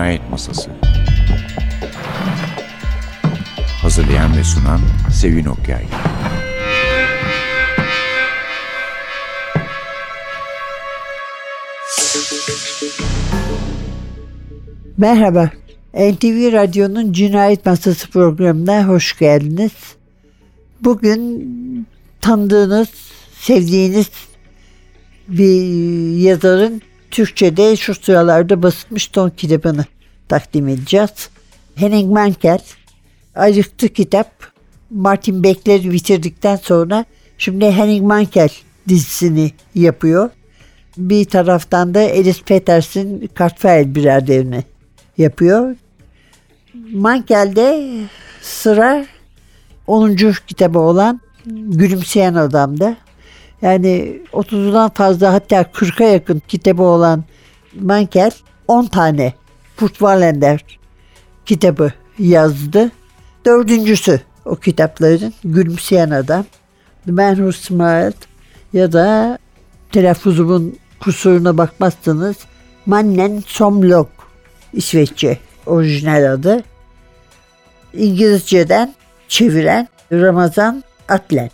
Cinayet Masası. Hazırlayan ve sunan Sevin Okyay. Merhaba, NTV Radyo'nun Cinayet Masası programına hoş geldiniz. Bugün tanıdığınız, sevdiğiniz bir yazarın Türkçe'de şu sıralarda basılmış son kitabını takdim edeceğiz. Henning Mankell, Ayrıktı kitap. Martin Beckler'i bitirdikten sonra şimdi Henning Mankell dizisini yapıyor. Bir taraftan da Alice Peters'in Kartfeil biraderini yapıyor. Mankell'de sıra 10. kitabı olan Gülümseyen Adam'da. Yani 30'dan fazla hatta 40'a yakın kitabı olan Mankell 10 tane Kurt Wallander kitabı yazdı. Dördüncüsü o kitapların Gülümseyen Adam, The Man Who Smiled ya da telaffuzumun kusuruna bakmazsanız Mannen som Lok İsveççe orijinal adı. İngilizceden çeviren Ramazan Atlen.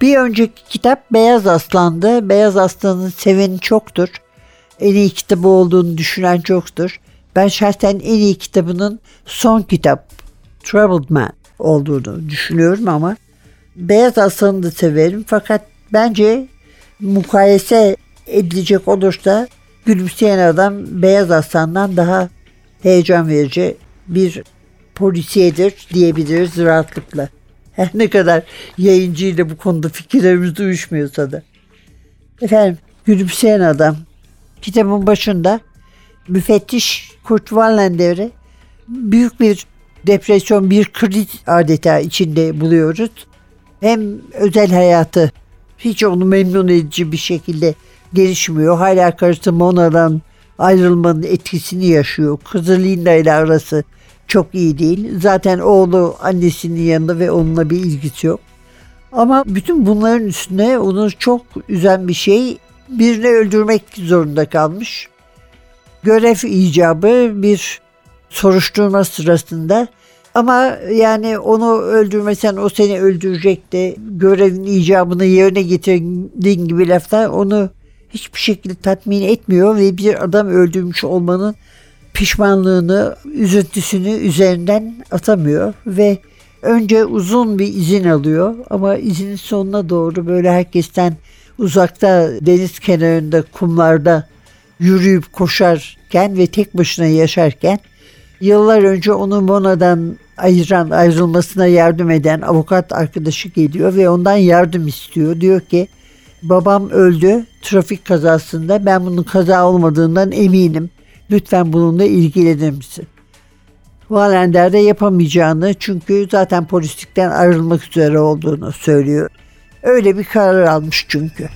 Bir önceki kitap Beyaz Aslan'dı. Beyaz Aslan'ın seveni çoktur. En iyi kitabı olduğunu düşünen çoktur. Ben şahsen en iyi kitabının son kitap Troubled Man olduğunu düşünüyorum ama Beyaz Aslan'ı da severim fakat bence mukayese edilecek olursa Gülümseyen Adam Beyaz Aslan'dan daha heyecan verici bir polisiyedir diyebiliriz rahatlıkla. Her ne kadar yayıncıyla bu konuda fikirlerimiz uyuşmuyorsa da. Efendim Gülümseyen Adam kitabın başında müfettiş Kurt Wallender'i büyük bir depresyon, bir kriz adeta içinde buluyoruz. Hem özel hayatı hiç onu memnun edici bir şekilde gelişmiyor. Hala karısı Mona'dan ayrılmanın etkisini yaşıyor. Kızı Linda ile arası çok iyi değil. Zaten oğlu annesinin yanında ve onunla bir ilgisi yok. Ama bütün bunların üstüne onu çok üzen bir şey birini öldürmek zorunda kalmış. Görev icabı bir soruşturma sırasında. Ama yani onu öldürmesen o seni öldürecek de görevin icabını yerine getirdiğin gibi laflar onu hiçbir şekilde tatmin etmiyor ve bir adam öldürmüş olmanın pişmanlığını, üzüntüsünü üzerinden atamıyor ve önce uzun bir izin alıyor. Ama izinin sonuna doğru böyle herkesten uzakta deniz kenarında kumlarda yürüyüp koşarken ve tek başına yaşarken yıllar önce onu Mona'dan ayıran, ayrılmasına yardım eden avukat arkadaşı geliyor ve ondan yardım istiyor. Diyor ki babam öldü trafik kazasında ben bunun kaza olmadığından eminim. Lütfen bununla ilgilenir misin? Valender de yapamayacağını çünkü zaten polislikten ayrılmak üzere olduğunu söylüyor. Öyle bir karar almış çünkü.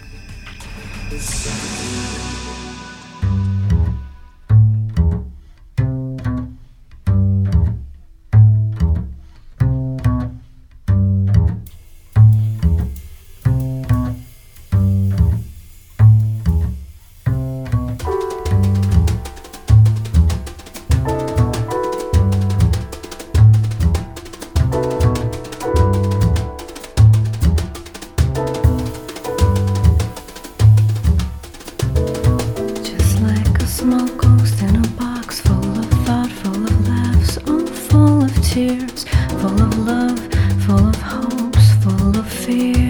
fear.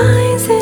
Eyes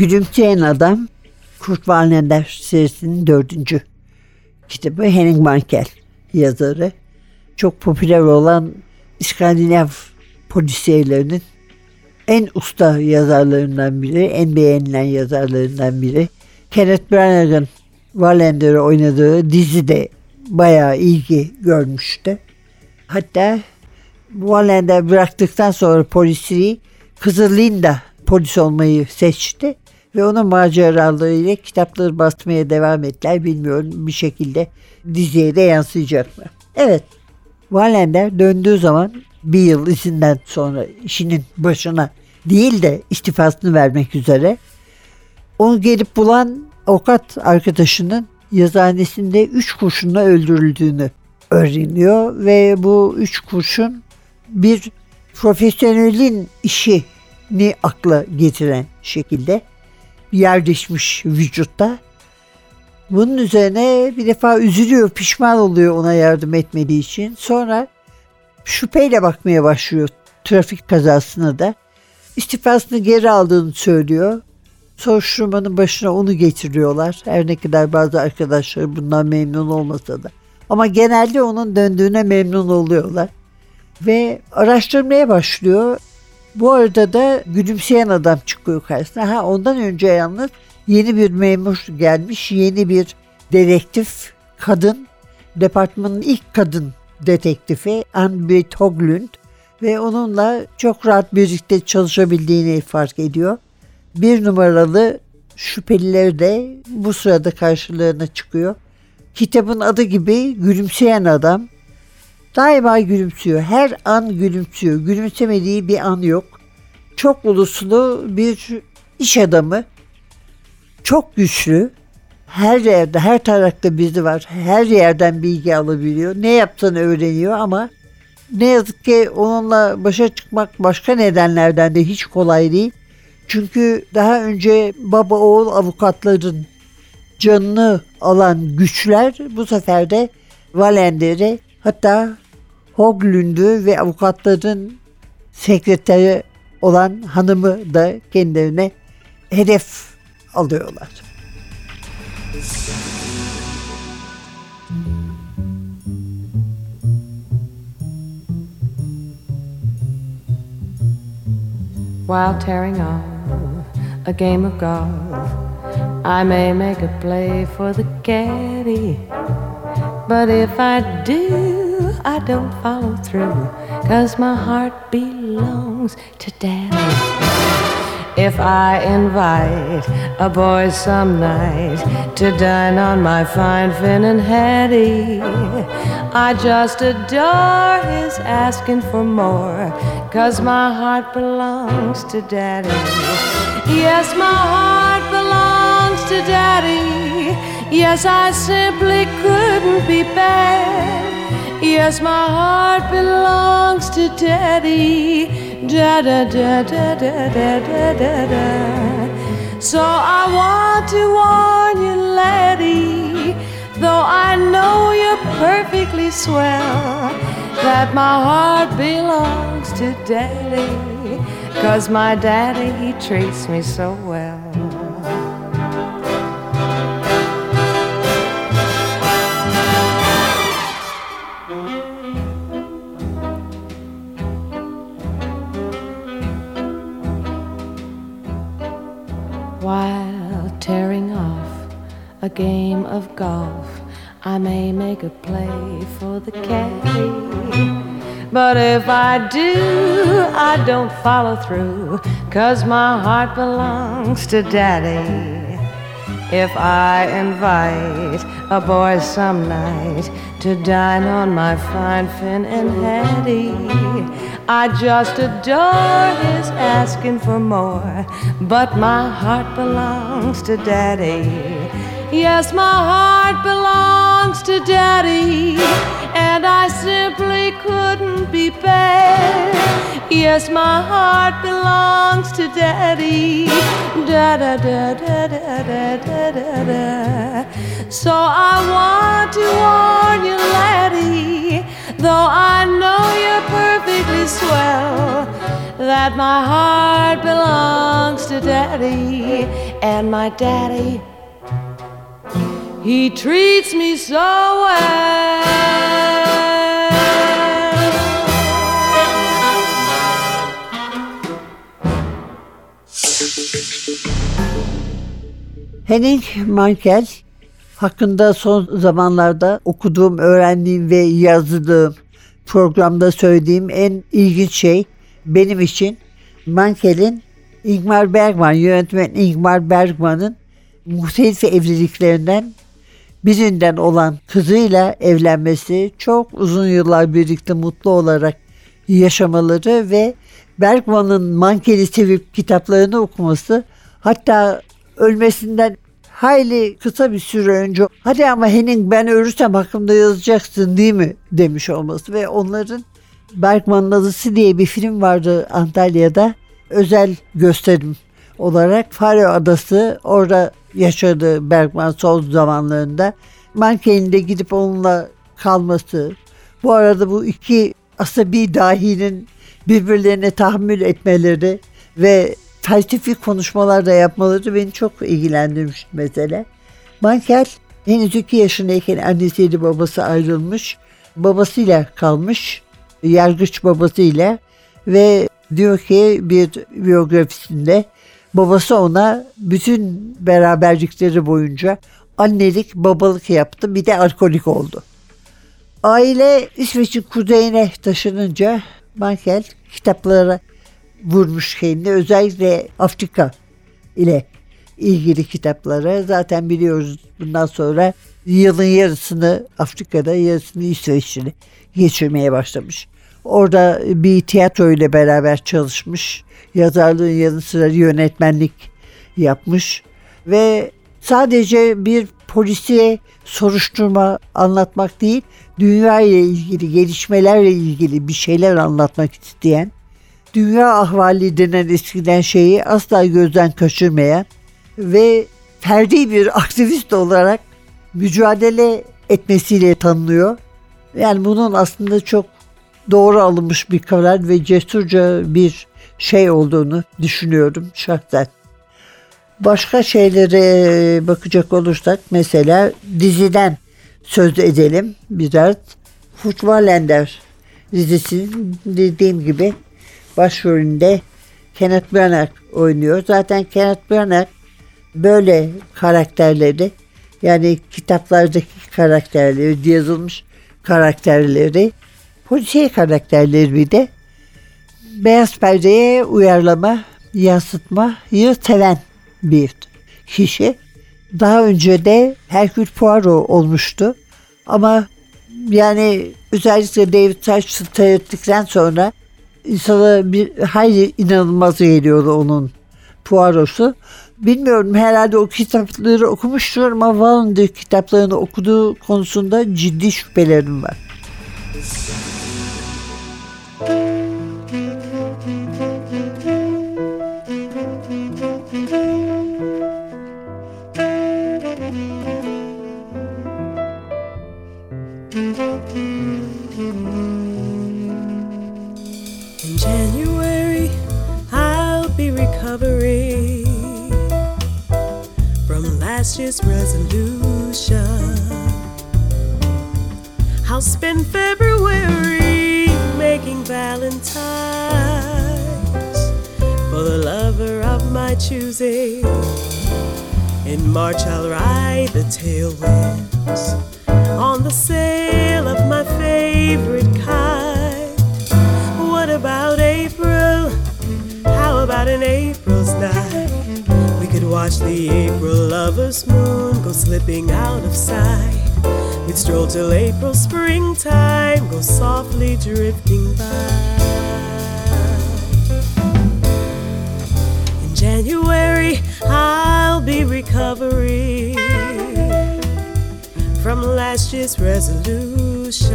Gülümseyen Adam Kurt Valneder serisinin dördüncü kitabı Henning Mankell yazarı. Çok popüler olan İskandinav polisiyelerinin en usta yazarlarından biri, en beğenilen yazarlarından biri. Kenneth Branagh'ın Wallender'ı oynadığı dizide bayağı ilgi görmüştü. Hatta Wallander bıraktıktan sonra polisliği kızı Linda polis olmayı seçti ve onun maceralarıyla kitapları basmaya devam ettiler. Bilmiyorum bir şekilde diziye de yansıyacak mı? Evet. Wallander döndüğü zaman bir yıl izinden sonra işinin başına değil de istifasını vermek üzere onu gelip bulan avukat arkadaşının yazıhanesinde üç kurşunla öldürüldüğünü öğreniyor ve bu üç kurşun bir profesyonelin işini akla getiren şekilde yerleşmiş vücutta. Bunun üzerine bir defa üzülüyor, pişman oluyor ona yardım etmediği için. Sonra şüpheyle bakmaya başlıyor trafik kazasına da. İstifasını geri aldığını söylüyor. soruşturmanın başına onu getiriyorlar. Her ne kadar bazı arkadaşları bundan memnun olmasa da. Ama genelde onun döndüğüne memnun oluyorlar. Ve araştırmaya başlıyor. Bu arada da gülümseyen adam çıkıyor karşısına. Ha ondan önce yalnız yeni bir memur gelmiş. Yeni bir dedektif kadın. Departmanın ilk kadın detektifi Anne Toglund ve onunla çok rahat birlikte çalışabildiğini fark ediyor. Bir numaralı şüpheliler de bu sırada karşılarına çıkıyor. Kitabın adı gibi gülümseyen adam daima gülümsüyor. Her an gülümsüyor. Gülümsemediği bir an yok. Çok uluslu bir iş adamı. Çok güçlü. Her yerde, her tarafta bizi var. Her yerden bilgi alabiliyor. Ne yaptığını öğreniyor ama ne yazık ki onunla başa çıkmak başka nedenlerden de hiç kolay değil. Çünkü daha önce baba oğul avukatların canını alan güçler bu sefer de Valender'i hatta Hoglund'u ve avukatların sekreteri olan hanımı da kendilerine hedef alıyorlar. while tearing off a game of golf. I may make a play for the caddy, but if I do, I don't follow through, cause my heart belongs to daddy. If I invite a boy some night to dine on my fine Finn and Hattie, I just adore his asking for more, cause my heart belongs to Daddy. Yes, my heart belongs to Daddy. Yes, I simply couldn't be bad. Yes, my heart belongs to Daddy da da da da da da da da da. So I want to warn you, laddie, though I know you're perfectly swell, that my heart belongs to daddy, cause my daddy, he treats me so well. Game of golf. I may make a play for the caddy. But if I do, I don't follow through, cause my heart belongs to daddy. If I invite a boy some night to dine on my fine Finn and Hattie, I just adore his asking for more, but my heart belongs to daddy. Yes, my heart belongs to Daddy, and I simply couldn't be bad. Yes, my heart belongs to Daddy. Da da da da da da da da. da. So I want to warn you, laddie, though I know you're perfectly swell, that my heart belongs to Daddy, and my Daddy He treats me so well. Henning Mankell hakkında son zamanlarda okuduğum, öğrendiğim ve yazdığım programda söylediğim en ilginç şey benim için Mankell'in Ingmar Bergman, yönetmen Ingmar Bergman'ın muhtelif evliliklerinden birinden olan kızıyla evlenmesi, çok uzun yıllar birlikte mutlu olarak yaşamaları ve Bergman'ın Mankeli sevip kitaplarını okuması hatta ölmesinden hayli kısa bir süre önce hadi ama Henning ben ölürsem hakkımda yazacaksın değil mi? demiş olması ve onların Bergman'ın Adısı diye bir film vardı Antalya'da özel gösterim olarak Faro Adası orada yaşadı Bergman son zamanlarında. Manken'in de gidip onunla kalması. Bu arada bu iki asabi dahinin birbirlerine tahammül etmeleri ve felsefi konuşmalar da yapmaları beni çok ilgilendirmiş mesela. Mankel henüz iki yaşındayken annesiyle babası ayrılmış. Babasıyla kalmış. Yargıç babasıyla ve diyor ki bir biyografisinde babası ona bütün beraberlikleri boyunca annelik babalık yaptı bir de alkolik oldu. Aile İsveç'in kuzeyine taşınınca Mankel kitaplara vurmuş kendini. Özellikle Afrika ile ilgili kitaplara. Zaten biliyoruz bundan sonra yılın yarısını Afrika'da yarısını İsveç'te geçirmeye başlamış. Orada bir tiyatro ile beraber çalışmış. Yazarlığın yanı sıra yönetmenlik yapmış. Ve sadece bir polisiye soruşturma anlatmak değil, dünya ile ilgili, gelişmelerle ilgili bir şeyler anlatmak isteyen, dünya ahvali denen eskiden şeyi asla gözden kaçırmayan ve ferdi bir aktivist olarak mücadele etmesiyle tanınıyor. Yani bunun aslında çok doğru alınmış bir karar ve cesurca bir şey olduğunu düşünüyorum şahsen. Başka şeylere bakacak olursak mesela diziden söz edelim biraz. Futbolender dizisinin dediğim gibi başrolünde Kenneth Branagh oynuyor. Zaten Kenneth Branagh böyle karakterleri yani kitaplardaki karakterleri, yazılmış karakterleri, polisiye karakterleri bir de beyaz perdeye uyarlama, yansıtmayı seven bir kişi. Daha önce de Hercule Poirot olmuştu. Ama yani özellikle David Suchet seyrettikten sonra insana bir hayli inanılmaz geliyordu onun Poirot'u. Bilmiyorum herhalde o kitapları okumuştur ama Wallander kitaplarını okuduğu konusunda ciddi şüphelerim var. In January, I'll be recovering from last year's resolution. I'll spend February making Valentine's for the lover of my choosing. In March, I'll ride the tailwinds on the sail We could watch the April lover's moon go slipping out of sight. We'd stroll till April springtime, go softly drifting by. In January, I'll be recovering from last year's resolutions.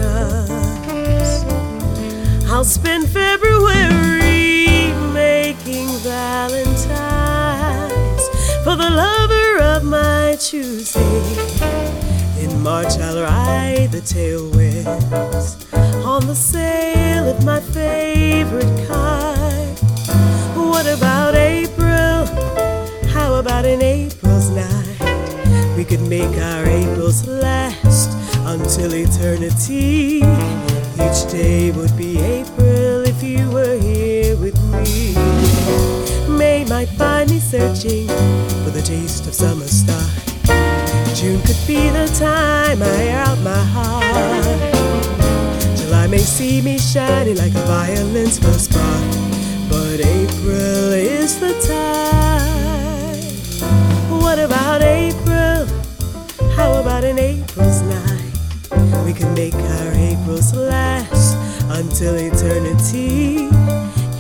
I'll spend February Valentine's for the lover of my choosing. In March, I'll ride the tailwinds on the sail of my favorite kind. What about April? How about an April's night? We could make our Aprils last until eternity. Each day would be April if you were here with me. Might find me searching for the taste of summer star. June could be the time I air out my heart. July may see me shining like a violin's first spark. But April is the time. What about April? How about an April's night? We can make our Aprils last until eternity.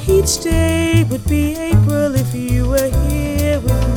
Each day would be April if you were here with me.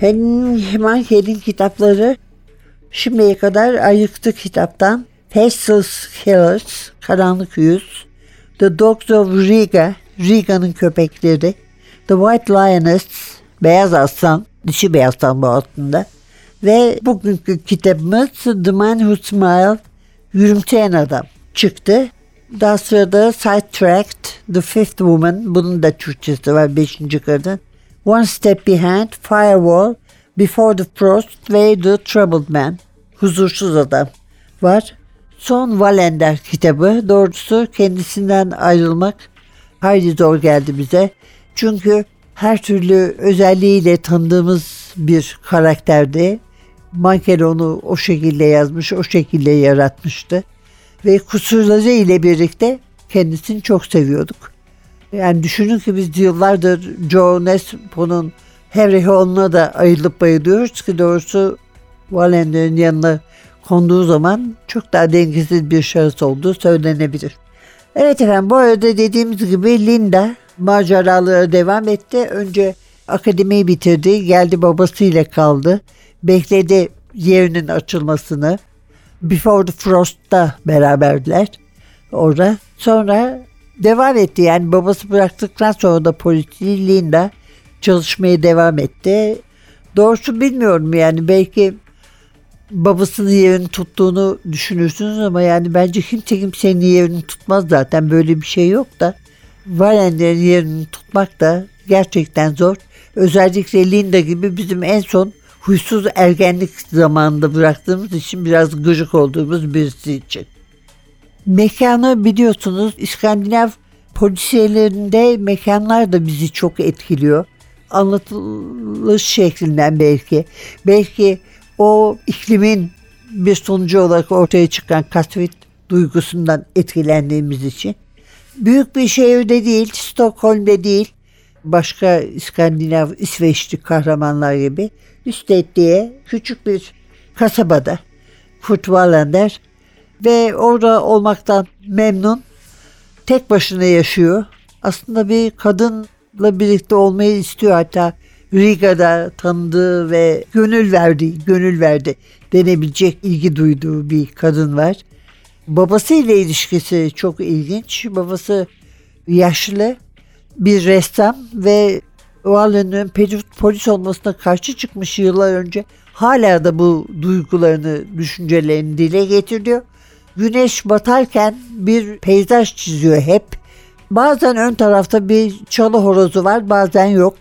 Henry Mankell'in kitapları şimdiye kadar ayıktı kitaptan Faceless Killers, Karanlık Yüz, The Dogs of Riga, Riga'nın köpekleri, The White Lioness, Beyaz Aslan, dişi beyaz aslan bu altında ve bugünkü kitabımız The Man Who Smiled, Yürümseyen Adam çıktı. Daha sırada Sidetracked, The Fifth Woman, bunun da Türkçesi var, beşinci kadın. One Step Behind, Firewall, Before the Frost ve The Troubled Man, Huzursuz Adam var. Son Valender kitabı, doğrusu kendisinden ayrılmak hayli zor geldi bize. Çünkü her türlü özelliğiyle tanıdığımız bir karakterdi. Mankel onu o şekilde yazmış, o şekilde yaratmıştı. Ve kusurları ile birlikte kendisini çok seviyorduk. Yani düşünün ki biz yıllardır Joe Nespo'nun Harry Hall'una da ayılıp bayılıyoruz ki doğrusu Wallender'in yanına konduğu zaman çok daha dengesiz bir şahıs olduğu söylenebilir. Evet efendim bu arada dediğimiz gibi Linda maceralara devam etti. Önce akademiyi bitirdi. Geldi babasıyla kaldı. Bekledi yerinin açılmasını. Before the Frost'ta beraberdiler orada. Sonra devam etti. Yani babası bıraktıktan sonra da polisi Linda çalışmaya devam etti. Doğrusu bilmiyorum yani belki babasının yerini tuttuğunu düşünürsünüz ama yani bence kimse kimsenin yerini tutmaz zaten böyle bir şey yok da Valender'in yerini tutmak da gerçekten zor. Özellikle Linda gibi bizim en son huysuz ergenlik zamanında bıraktığımız için biraz gıcık olduğumuz birisi için. Mekanı biliyorsunuz İskandinav polisiyelerinde mekanlar da bizi çok etkiliyor. Anlatılış şeklinden belki. Belki o iklimin bir sonucu olarak ortaya çıkan kasvet duygusundan etkilendiğimiz için. Büyük bir şehirde değil, Stockholm'de değil, başka İskandinav, İsveçli kahramanlar gibi Üstedt diye küçük bir kasabada Kurt Wallander ve orada olmaktan memnun. Tek başına yaşıyor. Aslında bir kadınla birlikte olmayı istiyor hatta Riga'da tanıdığı ve gönül verdiği, gönül verdi denebilecek ilgi duyduğu bir kadın var. Babası ile ilişkisi çok ilginç. Babası yaşlı bir ressam ve Wallen'ın polis olmasına karşı çıkmış yıllar önce hala da bu duygularını, düşüncelerini dile getiriyor. Güneş batarken bir peyzaj çiziyor hep. Bazen ön tarafta bir çalı horozu var, bazen yok.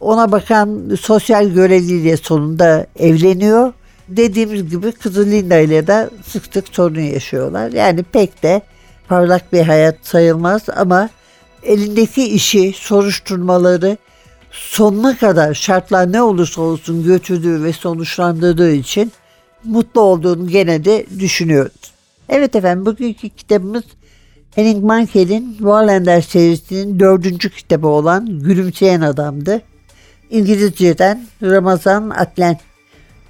Ona bakan sosyal görevliyle sonunda evleniyor. Dediğimiz gibi kızı Linda ile de sık sık sorun yaşıyorlar. Yani pek de parlak bir hayat sayılmaz ama elindeki işi, soruşturmaları sonuna kadar şartlar ne olursa olsun götürdüğü ve sonuçlandırdığı için mutlu olduğunu gene de düşünüyoruz. Evet efendim bugünkü kitabımız Henning Mankell'in Wallander serisinin dördüncü kitabı olan Gülümseyen Adam'dı. İngilizceden Ramazan Atlen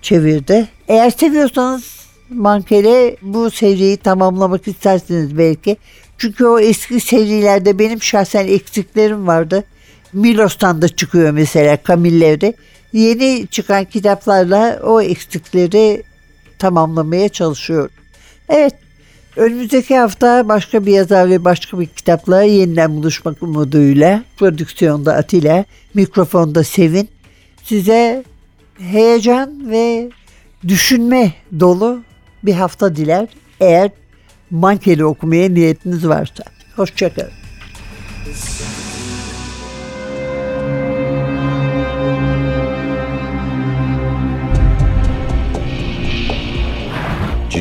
çevirdi. Eğer seviyorsanız Mankell'e bu seriyi tamamlamak istersiniz belki. Çünkü o eski serilerde benim şahsen eksiklerim vardı. Milos'tan da çıkıyor mesela Kamilleri. Yeni çıkan kitaplarla o eksikleri tamamlamaya çalışıyorum. Evet Önümüzdeki hafta başka bir yazar ve başka bir kitapla yeniden buluşmak umuduyla prodüksiyonda Atilla, mikrofonda Sevin size heyecan ve düşünme dolu bir hafta diler eğer Mankeli okumaya niyetiniz varsa. Hoşçakalın.